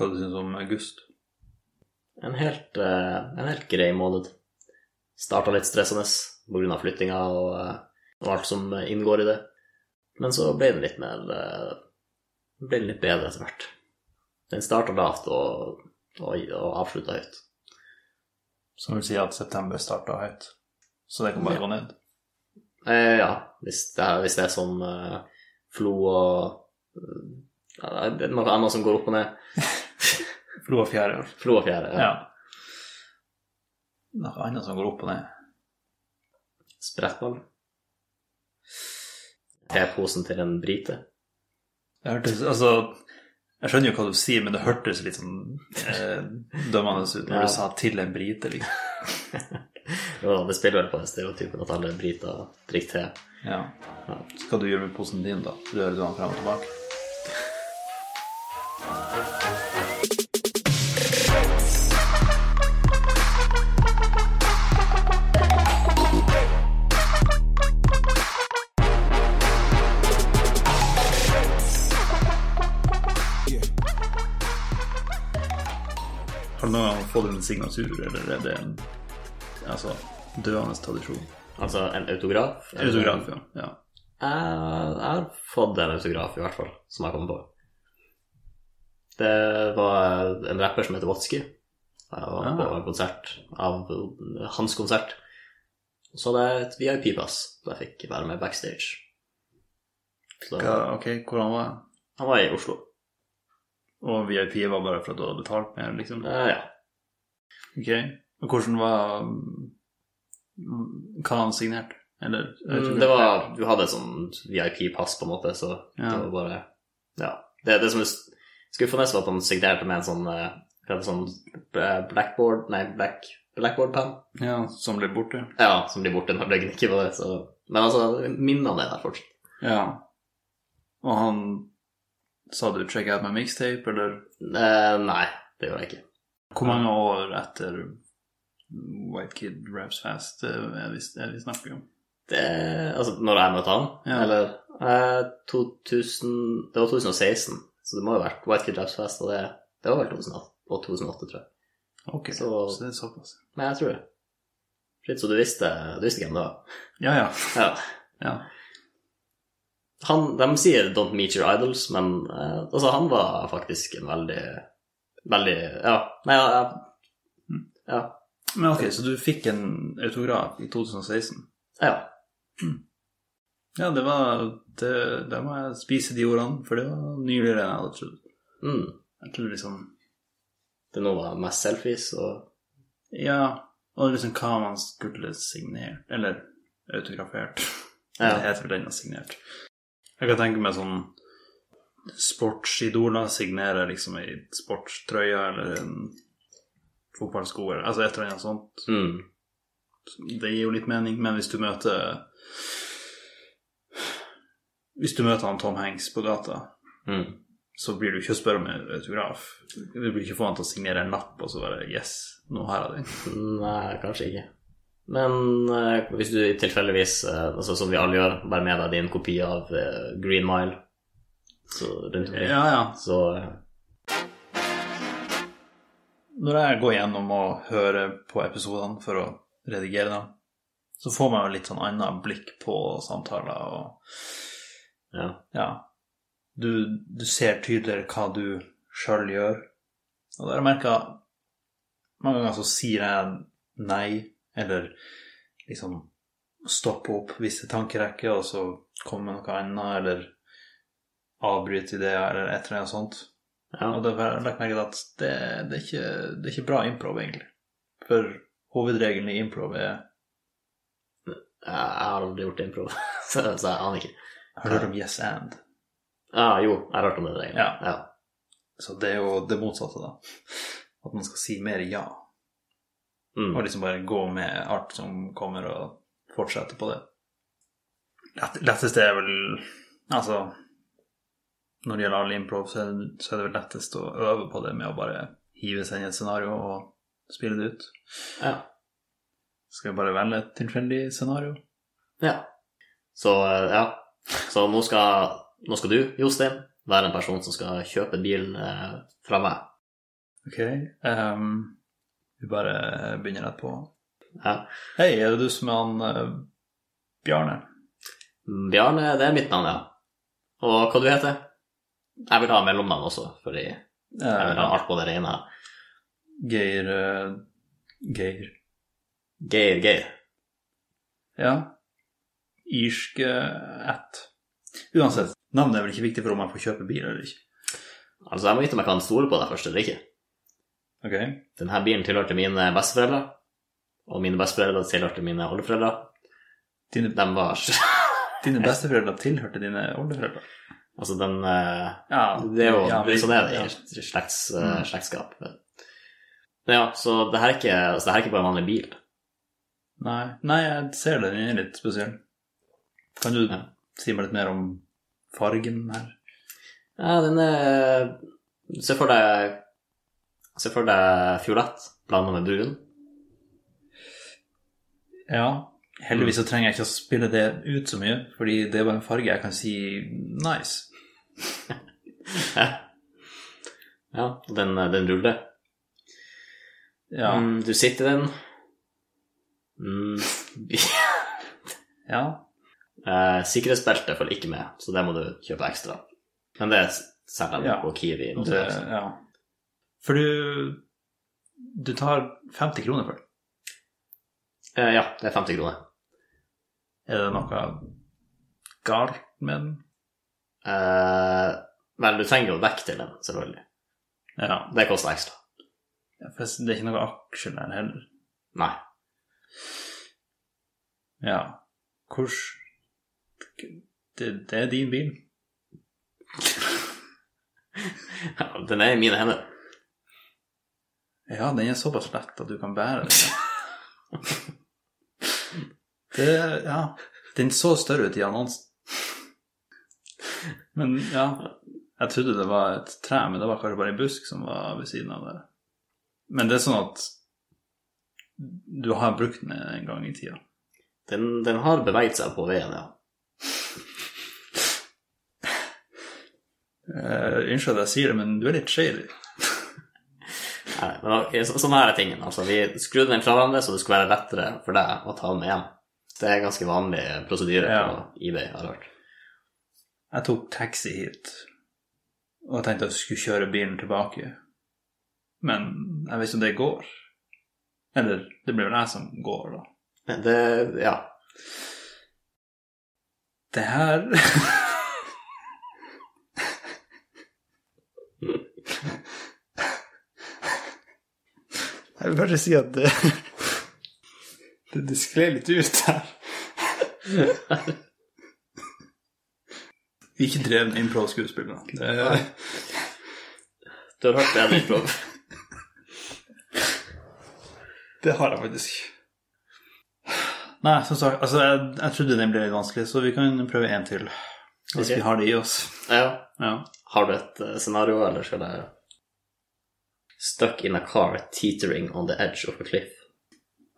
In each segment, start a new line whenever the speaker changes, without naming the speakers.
Hva du syns om august?
En helt, eh, en helt grei måned. Starta litt stressende pga. flyttinga og, eh, og alt som inngår i det. Men så ble den litt mer eh, ble den litt bedre etter hvert. Den starta lavt og, og, og avslutta høyt.
Som vil si at september starta høyt. Så det kan bare
Ja.
gå ned.
Eh, ja, hvis det, er, hvis det er sånn eh, flo og ja, Det er noe annet som går opp og ned.
Flo og fjære.
Flo og fjære.
Ja. Noe annet som går opp og ned.
Sprettball. posen til en brite.
Det hørtes Altså, jeg skjønner jo hva du sier, men det hørtes litt sånn eh, dømmende ut når
Ja.
du sa 'til en brite', liksom.
Jo da, det spiller vel på den stereotypen at alle briter drikker te.
Ja. Skal du gjøre med posen din, da? Rører du den frem og tilbake? Har du noen gang fått en signatur, eller er det en altså, døende tradisjon?
Altså en autograf.
En Autograf, ja. ja.
Jeg, jeg har fått en autograf, i hvert fall, som jeg kommer på. Det var en rapper som heter Watsky. Jeg var på
Ah.
en konsert av hans konsert. Så hadde jeg et VIP-pass, så jeg fikk være med backstage. Så
ok, hvordan var han?
han var i Oslo.
Og VIP var bare for at du hadde betalt mer, liksom?
Eh, ja.
Ok. Og hvordan var mm, Hva han signerte? Eller
Mm, Det var Du hadde sånn VIP-pass, på en måte, så
Ja.
det var bare Ja. Det, det som er skuffende, var at han signerte med en sånn eh, heter sånn eh, blackboard Nei, black, blackboard-penn.
Ja, som ble borte?
Ja, som blir borte når leggen ikke var det. Så. Men altså, minnene er der fortsatt.
Ja. Og han Sa du 'check out my mixtape', eller?
Eh, nei, det gjorde jeg ikke.
Hvor mange år etter White Kid Raps Fast eh, er vi, er vi snakker om?
Det, altså, når jeg møtte han,
Ja.
eller eh, 2000, Det var 2016, så det må jo ha vært White Kid Raps Fest, og det, det var vel 2008, 2008, tror jeg.
Ok,
Så-
så, det er såpass.
Nei, jeg tror det. Fritz, så du visste, du visste hvem det var?
Ja, ja.
Ja.
ja.
Han, de sier 'don't meet your idols', men eh, altså, han var faktisk en veldig Veldig Ja. Nei, ja, ja. ja.
Men ok, så du fikk en autograf i 2016?
ja.
Ja, det var det, Da må jeg spise de ordene, for det var nyligere enn jeg hadde trodd.
Mm.
Jeg trodde liksom
Det nå var mest selfies og
Ja, og liksom hva man skulle signert, eller autografert.
Ja.
Det heter vel den signert. Jeg kan tenke meg sånn sportsidoler signerer liksom ei sportstrøye eller en fotballsko eller altså et eller annet sånt.
mm.
Det gir jo litt mening, men hvis du møter Hvis du møter han Tom Hanks på gata,
Mm.
så blir du ikke å spørre om en autograf. Du blir ikke få han til å signere en lapp og så bare Yes, nå har jeg den.
Nei, kanskje ikke. Men eh, hvis du tilfeldigvis, eh, altså, som vi alle gjør, bare med deg din kopi av eh, Green Mile så rundt omkring,
Ja, ja.
så eh,
Når jeg går gjennom og hører på episodene for å redigere dem, så får man jo litt sånn annet blikk på samtaler og
ja.
Ja. Du, du ser tydeligere hva du sjøl gjør. Og da har jeg merka Mange ganger så sier jeg nei, eller liksom stoppe opp visse tankerekker, og så kommer noe annet, eller avbryte ideer, eller et eller annet sånt.
ja.
Og det har lagt merke til at det, det, er ikke, det er ikke bra improv, egentlig. For hovedregelen i improv er
Jeg har aldri gjort improv, så, så jeg aner ikke.
Har du hørt om yes and?
Ja, jo, jeg har hørt om det. regelen.
Ja.
ja.
Så det er jo det motsatte, da. At man skal si mer ja.
Mm.
Og liksom bare gå med alt som kommer, og fortsette på det. Lett, letteste er vel Altså Når det gjelder all improv, så er, det, så er det vel lettest å øve på det med å bare hive seg inn i et scenario og spille det ut.
ja.
Skal vi bare velge et tilfeldig scenario?
Ja. Så eh, ja. Så nå skal, nå skal du, Jostein, være en person som skal kjøpe bilen eh, fra meg.
Ok. ehm, vi bare begynner rett på.
Ja.
Hei, er det du som er han uh, Bjarne?
Bjarne, det er mitt navn, ja. Og hva du heter? Jeg vil ha mellomnavn også, fordi jeg vil ha
Eh,
alt på det rene.
Geir uh, Geir.
Geir Geir.
Ja. Irsk eh, ett. Uansett, navnet er vel ikke viktig for om jeg får kjøpe bil eller ikke.
Altså, jeg må vite om jeg kan stole på deg først eller ikke.
Ok.
Denne bilen tilhørte mine besteforeldre, og mine besteforeldre tilhørte mine oldeforeldre.
Dine,
De var
dine besteforeldre tilhørte dine oldeforeldre?
Altså, den eh,
Ja.
Det er jo
ja,
det er sånn er det i slekts, eh,
Mm.
slektskap. Ja, så det her er ikke, altså, det her er ikke bare en vanlig bil.
Nei, nei, jeg ser det. Den er litt spesiell. Kan du
Ja.
si meg litt mer om fargen her?
Ja, den er Se for deg Se for deg fiolett blanda med brun.
Ja. Heldigvis så trenger jeg ikke å spille det ut så mye, fordi det er bare en farge jeg kan si nice.
Ja, ja og den, den ruller.
Ja.
Mm, du sitter i den. Mm.
ja.
eh, sikkerhetsbeltet følger ikke med, så det må du kjøpe ekstra. Men det selger de
Ja.
på Kiwi.
Det, ja. For du Du tar 50 kroner for det.
Eh, ja, det er 50 kroner.
Er det noe galt med den?
Eh, vel, du trenger jo dekk til den, selvfølgelig.
Ja.
Det koster ekstra.
Ja, For det er ikke noe aksjer der heller.
Nei.
Ja. Hvordan det, det er din bil.
Den er i mine hender.
Ja, den er såpass lett at du kan bære den. Det, ja. Den så større ut i annonsen. Men ja, jeg trodde det var et tre, men det var kanskje bare en busk som var ved siden av det. Men det er sånn at du har brukt den en gang i tida.
Den, den har beveget seg på veien, ja.
Uh, Unnskyld at jeg sier det, men du er litt shady.
Nei, men så, sånn her er tingen. Altså, vi skrudde den fra hverandre så det skulle være lettere for deg å ta den med hjem. Det er ganske vanlig prosedyre
Ja.
på eBay, har jeg hørt.
Jeg tok taxi hit, og tenkte at jeg skulle kjøre bilen tilbake. Men jeg vet ikke om det går. Eller det blir vel jeg som går, da.
Men Det, ja.
Det her Jeg vil bare si at det Det, det skled litt ut her. Vi ikke drev drevne impro-skuespillere. Det-
Du har hørt bedre improv.
Det har jeg faktisk. Nei, som sagt, altså jeg, jeg trodde den ble litt vanskelig, så vi kan prøve en til. Hvis
okay.
vi har det i oss.
Ja.
Ja.
Har du et eh, scenario, eller skal jeg Stuck in a car teetering on the edge of a cliff.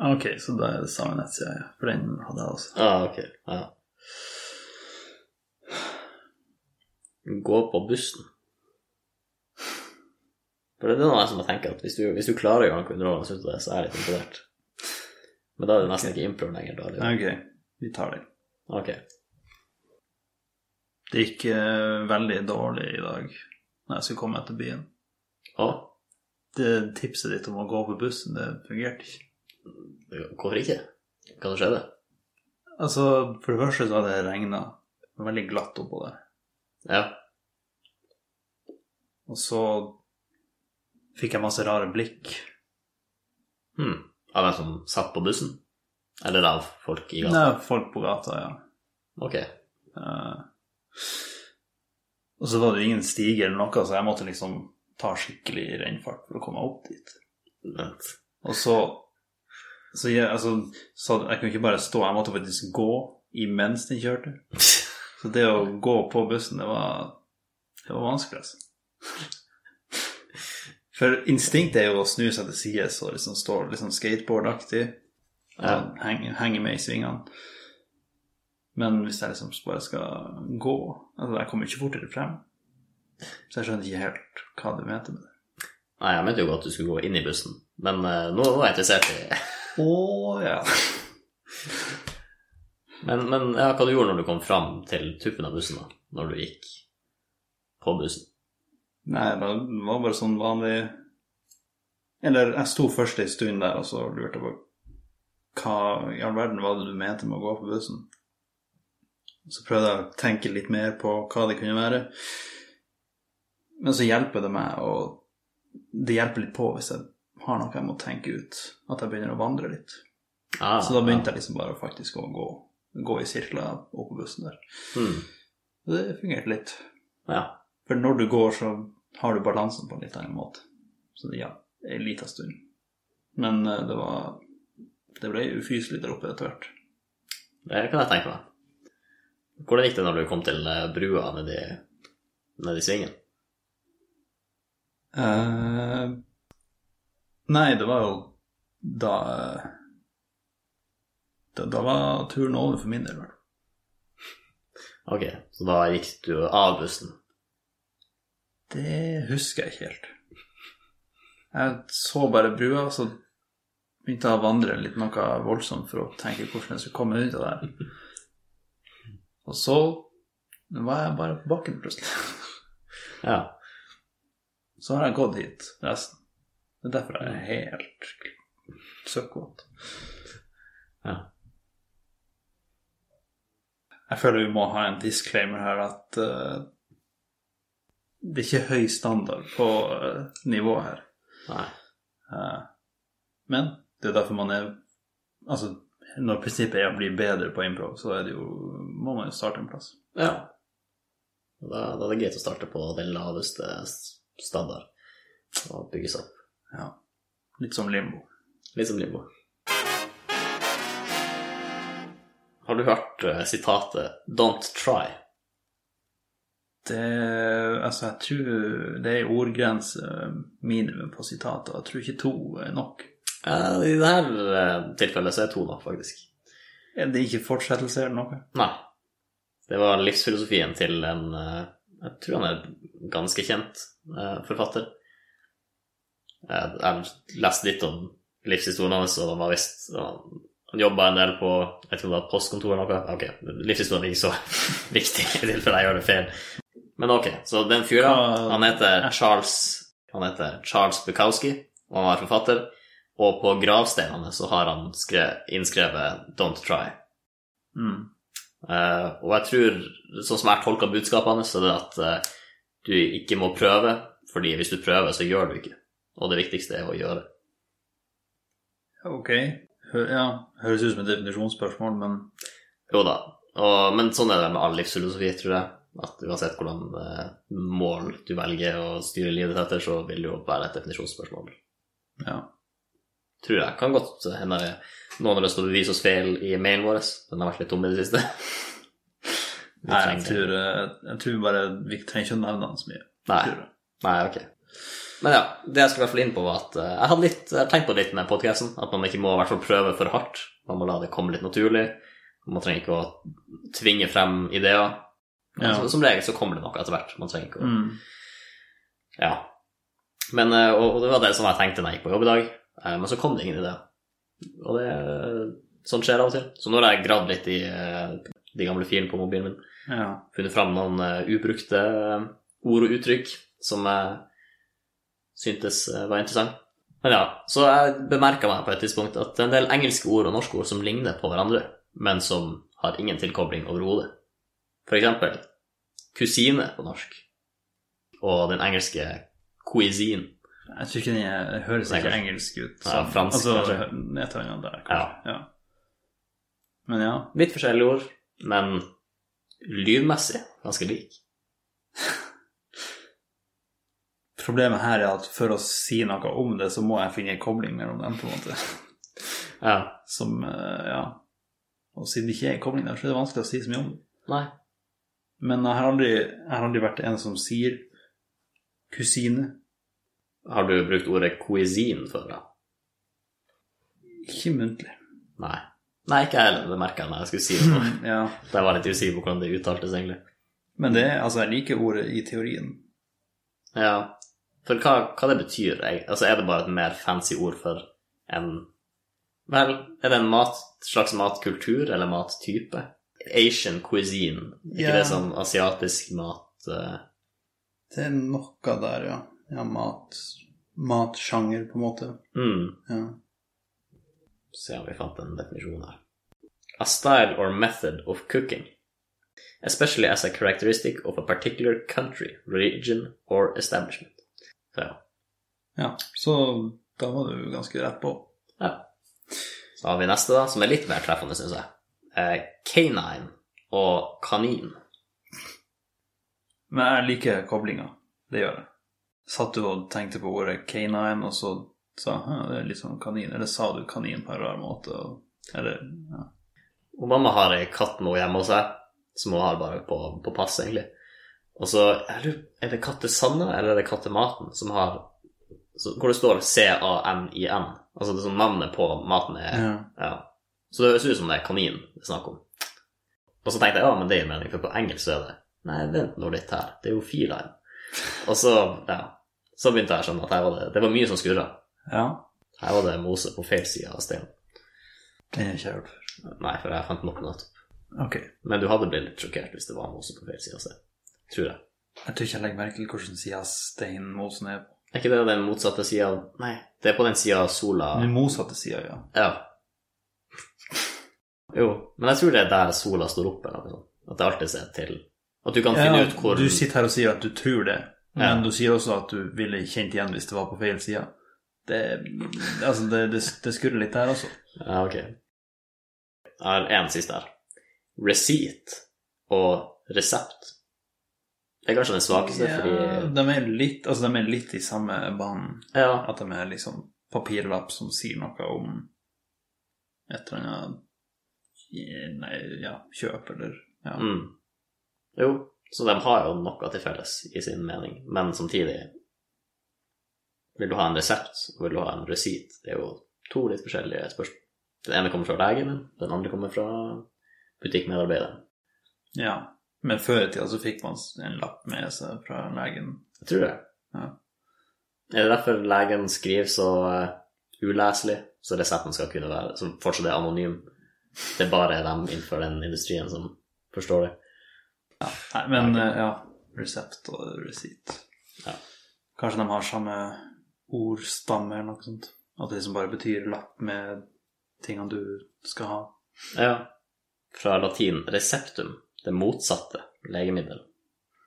Ok, så da er det samme nettside, ja. For den hadde jeg også.
Ah, ok. Ja. Gå på bussen. For det er noe som jeg tenker at hvis du, hvis du klarer å gjøre noe underholdende ut av det, så er jeg litt imponert. Men da er det nesten ikke impro lenger. Da det
Ok, vi tar den.
Ok.
Det gikk veldig dårlig i dag når jeg skulle komme etter byen.
Å,
Det tipset ditt om å gå på bussen, det fungerte ikke.
hvorfor ikke? Hva skjedde?
Altså, for det første så hadde det regna. Veldig glatt oppå der.
Ja.
Og så fikk jeg masse rare blikk.
Hmm. Av hvem som satt på bussen? Eller av folk i gata?
Nei, folk på gata, ja.
Ok.
Uh, og så var det jo ingen stige eller noe, så jeg måtte liksom ta skikkelig rennfart for å komme meg opp dit.
Vent.
Og så, så, jeg, altså, så jeg kunne ikke bare stå, jeg måtte faktisk gå imens den kjørte. Så det å gå på bussen, det var, det var vanskelig, altså. For instinktet er jo å snu seg til sides og liksom stå liksom skateboardaktig
Ja.
henge, henge med i svingene. Men hvis jeg liksom bare skal gå altså Jeg kommer ikke fortere frem. Så jeg skjønner ikke helt hva du mente med det.
Nei, jeg mente jo at du skulle gå inn i bussen, men uh, nå, nå er jeg interessert i
Å ja.
Men, men ja, hva du gjorde når du kom fram til tuppen av bussen, da? Når du gikk på bussen?
Nei, det var bare sånn vanlig Eller jeg sto først ei stund der og så lurte jeg på hva i all verden var det du mente med å gå på bussen? Så prøvde jeg å tenke litt mer på hva det kunne være. Men så hjelper det meg, og det hjelper litt på hvis jeg har noe jeg må tenke ut. At jeg begynner å vandre litt.
Ah,
Så da begynte jeg liksom bare faktisk å gå, gå i sirkler oppå på bussen der.
Mm.
Det fungerte litt.
ja.
For når du går, så har du balansen på en litt annen måte. Så ja, en liten stund. Men eh, det var Det ble ufyselig der oppe etter hvert.
Det kan jeg tenke meg. Hvordan gikk det når du kom til eh, brua nedi, nedi svingen?
Eh, nei, det var jo da da, da var turen over for min del. vel.
Ok, så da gikk du av bussen.
Det husker jeg ikke helt. Jeg så bare brua, så begynte jeg å vandre litt noe voldsomt for å tenke hvordan jeg skulle komme ut av det her. Og så var jeg bare på bakken plutselig.
Ja.
Så har jeg gått hit resten. Det er derfor jeg er helt søkkvåt.
ja.
Jeg føler vi må ha en disclaimer her at uh, det er ikke høy standard på uh, nivået her.
Nei.
Uh, men det er derfor man er Altså, når prinsippet er å bli bedre på improv, så er det jo, må man jo starte en plass.
Ja. Da, da er det greit å starte på den laveste standard og bygge seg opp.
Ja. Litt som limbo.
Litt som limbo. Har du hørt uh, sitatet 'Don't try'?
Det Altså, jeg tror det er ordgrense minimum på sitater. Jeg tror ikke to er nok.
Ja, I dette eh, tilfellet så er to nok, faktisk.
Er det ikke fortsettelse eller noe?
Nei. Det var livsfilosofien til en eh, Jeg tror han er ganske kjent uh, forfatter. Jeg jeg leste litt om livshistorien hans, og han var visst Han, han jobba en del på Jeg tror det var postkontor eller noe. Ok, livshistorien er ikke så viktig i tilfelle jeg gjør det feil. Men ok, så den fyren, han heter Charles Han heter Charles Bukowski, og han er forfatter. Og på gravsteinene så har han skrevet, innskrevet 'Don't try'.
Mm.
Eh, og jeg tror, sånn som jeg tolker budskapene, så er det at eh, du ikke må prøve, fordi hvis du prøver, så gjør du ikke. Og det viktigste er å gjøre.
Ok. Hø ja, høres ut som et definisjonsspørsmål, men
Jo da. Og, men sånn er det med all livsfilosofi, tror jeg. At uansett hvordan eh, mål du velger å styre livet ditt etter, så vil det jo være et definisjonsspørsmål.
ja.
Tror jeg. Kan godt hende noen har lyst til å bevise oss feil i mailen vår. Den har vært litt tom i det siste.
Nei, jeg tror, eh, jeg tror bare vi trenger ikke å nevne han så mye.
Nei. Nei, ok. Men ja, det jeg skulle i hvert fall inn på, var at eh, jeg hadde litt, jeg tenkt på det litt med podkasten. At man ikke må i hvert fall prøve for hardt. Man må la det komme litt naturlig. Man trenger ikke å tvinge frem ideer.
Ja.
som, som regel så kommer det noe etter hvert. Man trenger ikke å
Mm.
Ja. Men, eh, og, og det var det som jeg tenkte når jeg gikk på jobb i dag. Eh, Men så kom det ingen ideer. Og det sånn skjer av og til. Så nå har jeg gravd litt i eh, de gamle filene på mobilen min.
Ja.
Funnet fram noen eh, ubrukte eh, ord og uttrykk som jeg syntes var interessant. Men ja, så jeg bemerka meg på et tidspunkt at det er en del engelske ord og norske ord som ligner på hverandre, men som har ingen tilkobling overhodet. For eksempel kusine på norsk, og den engelske cuisine.
Jeg tror ikke den er- høres ikke engelsk ut.
Ja, fransk,
altså,
kanskje.
Et eller annet der, kanskje. Ja. Men ja.
Litt forskjellige ord, men lydmessig ganske lik.
Problemet her er at for å si noe om det, så må jeg finne en kobling mellom dem, på en måte.
Ja.
Som, eh, ja Og siden det ikke er en kobling der, så er det vanskelig å si så mye om det.
Nei.
Men jeg har aldri, jeg har aldri vært en som sier kusine.
Har du brukt ordet cuisine før, da?
Ikke muntlig.
Nei. Nei, ikke jeg heller. Det merka jeg når jeg skulle si det. nå.
Ja.
Jeg var litt usikker på hvordan det uttaltes, egentlig.
Men det er, altså, jeg liker ordet i teorien.
Ja. For hva, hva det betyr? jeg- Altså, er det bare et mer fancy ord for en Vel, er det en mat, slags matkultur eller mattype? Asian cuisine. Ikke
Ja.
det sånn asiatisk mat uh...
Det er noe der, ja. Ja, mat Matsjanger, på en måte.
mm.
Ja.
Se om vi fant en definisjon her. A style or method of cooking, especially as a characteristic of a particular country, religion or establishment. Så ja.
ja. Så da var du ganske rett på.
ja. Så har vi neste, da, som er litt mer treffende, syns jeg. Eh, canine og kanin.
Men jeg liker koblinga. Det gjør jeg. Satt du og tenkte på ordet canine, og så sa «Hæ, det er litt sånn kanin, eller sa du kanin på en rar måte? Eller ja.
Og mamma har ei katt nå hjemme hos seg, som hun har bare på, på pass, egentlig. Og så Er det kattesanda, eller er det Kattematen som har så, Hvor det står C-A-N-I-N? Altså det er sånn navnet på maten er
Ja.
Ja. Så det høres ut som det er kanin det er snakk om. Og så tenkte jeg ja, men det gir mening, for på engelsk er det Nei, vent nå litt her, det er jo feline. Og så, ja, så begynte jeg å skjønne at var det, det var mye som skurra.
ja.
Her var det mose på feil side av steinen.
Den har jeg ikke hørt før.
Nei, for jeg fant nok nettopp.
Ok.
Men du hadde blitt litt sjokkert hvis det var mose på feil side av steinen. Tror jeg.
Jeg tror ikke jeg legger merke til hvilken side steinmosen er på.
Er ikke det den motsatte sida Nei, det er på den sida av sola
Den motsatte sida, ja.
Ja. Jo, men jeg tror det er der sola står opp, eller noe sånt. At det alltid ser til At du kan finne ut hvor
Du sitter her og sier at du tror det, men du sier også at du ville kjent igjen hvis det var på feil side. Det, altså, det, det, det skurrer litt der også.
Ja, ok. Jeg har en siste her. Receipt og resept. Det er kanskje den svakeste,
Ja,
fordi
de er litt, altså, de er litt i samme banen.
Ja.
At de er liksom papirlapp som sier noe om et eller annet Nei, ja, kjøp eller ja.
Mm. Jo, så de har jo noe til felles i sin mening, men samtidig Vil du ha en resept, og vil du ha en receipt? Det er jo to litt forskjellige spørsmål. Den ene kommer fra legen den andre kommer fra butikkmedarbeideren.
ja. Men før i tida så fikk man en lapp med seg fra legen.
Jeg tror det.
Ja.
Er det derfor legen skriver så eh, uleselig, så resepten skal kunne være Som fortsatt er anonym? Det er bare dem innenfor den industrien som forstår det?
Nei, men eh, ja. Resept og receipt.
Ja.
Kanskje de har samme ordstamme eller noe sånt. At det liksom bare betyr lapp med tingene du skal ha.
Ja. Fra latin receptum, det motsatte legemiddel.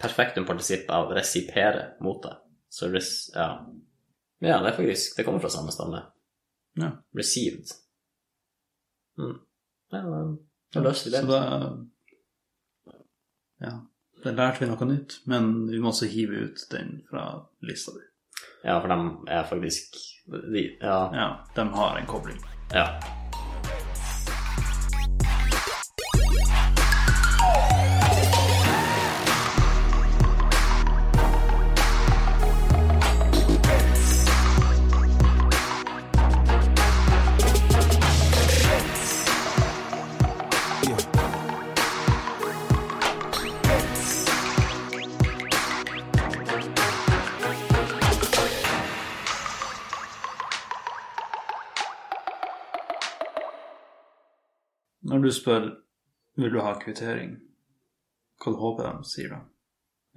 Perfektum partisipp av resipere, deg. Så res... Ja. Ja, det er faktisk Det kommer fra samme stamme.
Ja.
Received. Mm. Ja, da løser vi det.
Så da Ja. det lærte vi noe nytt, men vi må også hive ut den fra lista di.
Ja, for de er faktisk de, Ja.
Ja, de har en kobling.
ja.
Når du spør vil du ha kvittering, hva du håper de sier da?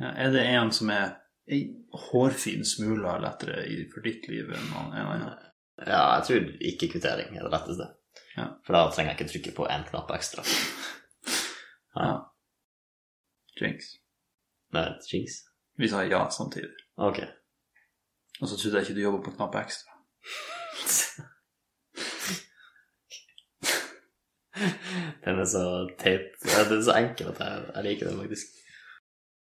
Ja, er det en som er ei hårfin smule lettere i, for ditt liv enn en annen?
ja, jeg tror ikke kvittering er det letteste.
Ja.
For da trenger jeg ikke trykke på én knapp ekstra.
Ja. Jinx.
Nei, jinx.
Vi sa ja samtidig.
Ok.
Og så trodde jeg ikke du jobba på knapp ekstra.
Den er så teit. Den er så enkel at jeg, jeg liker den faktisk.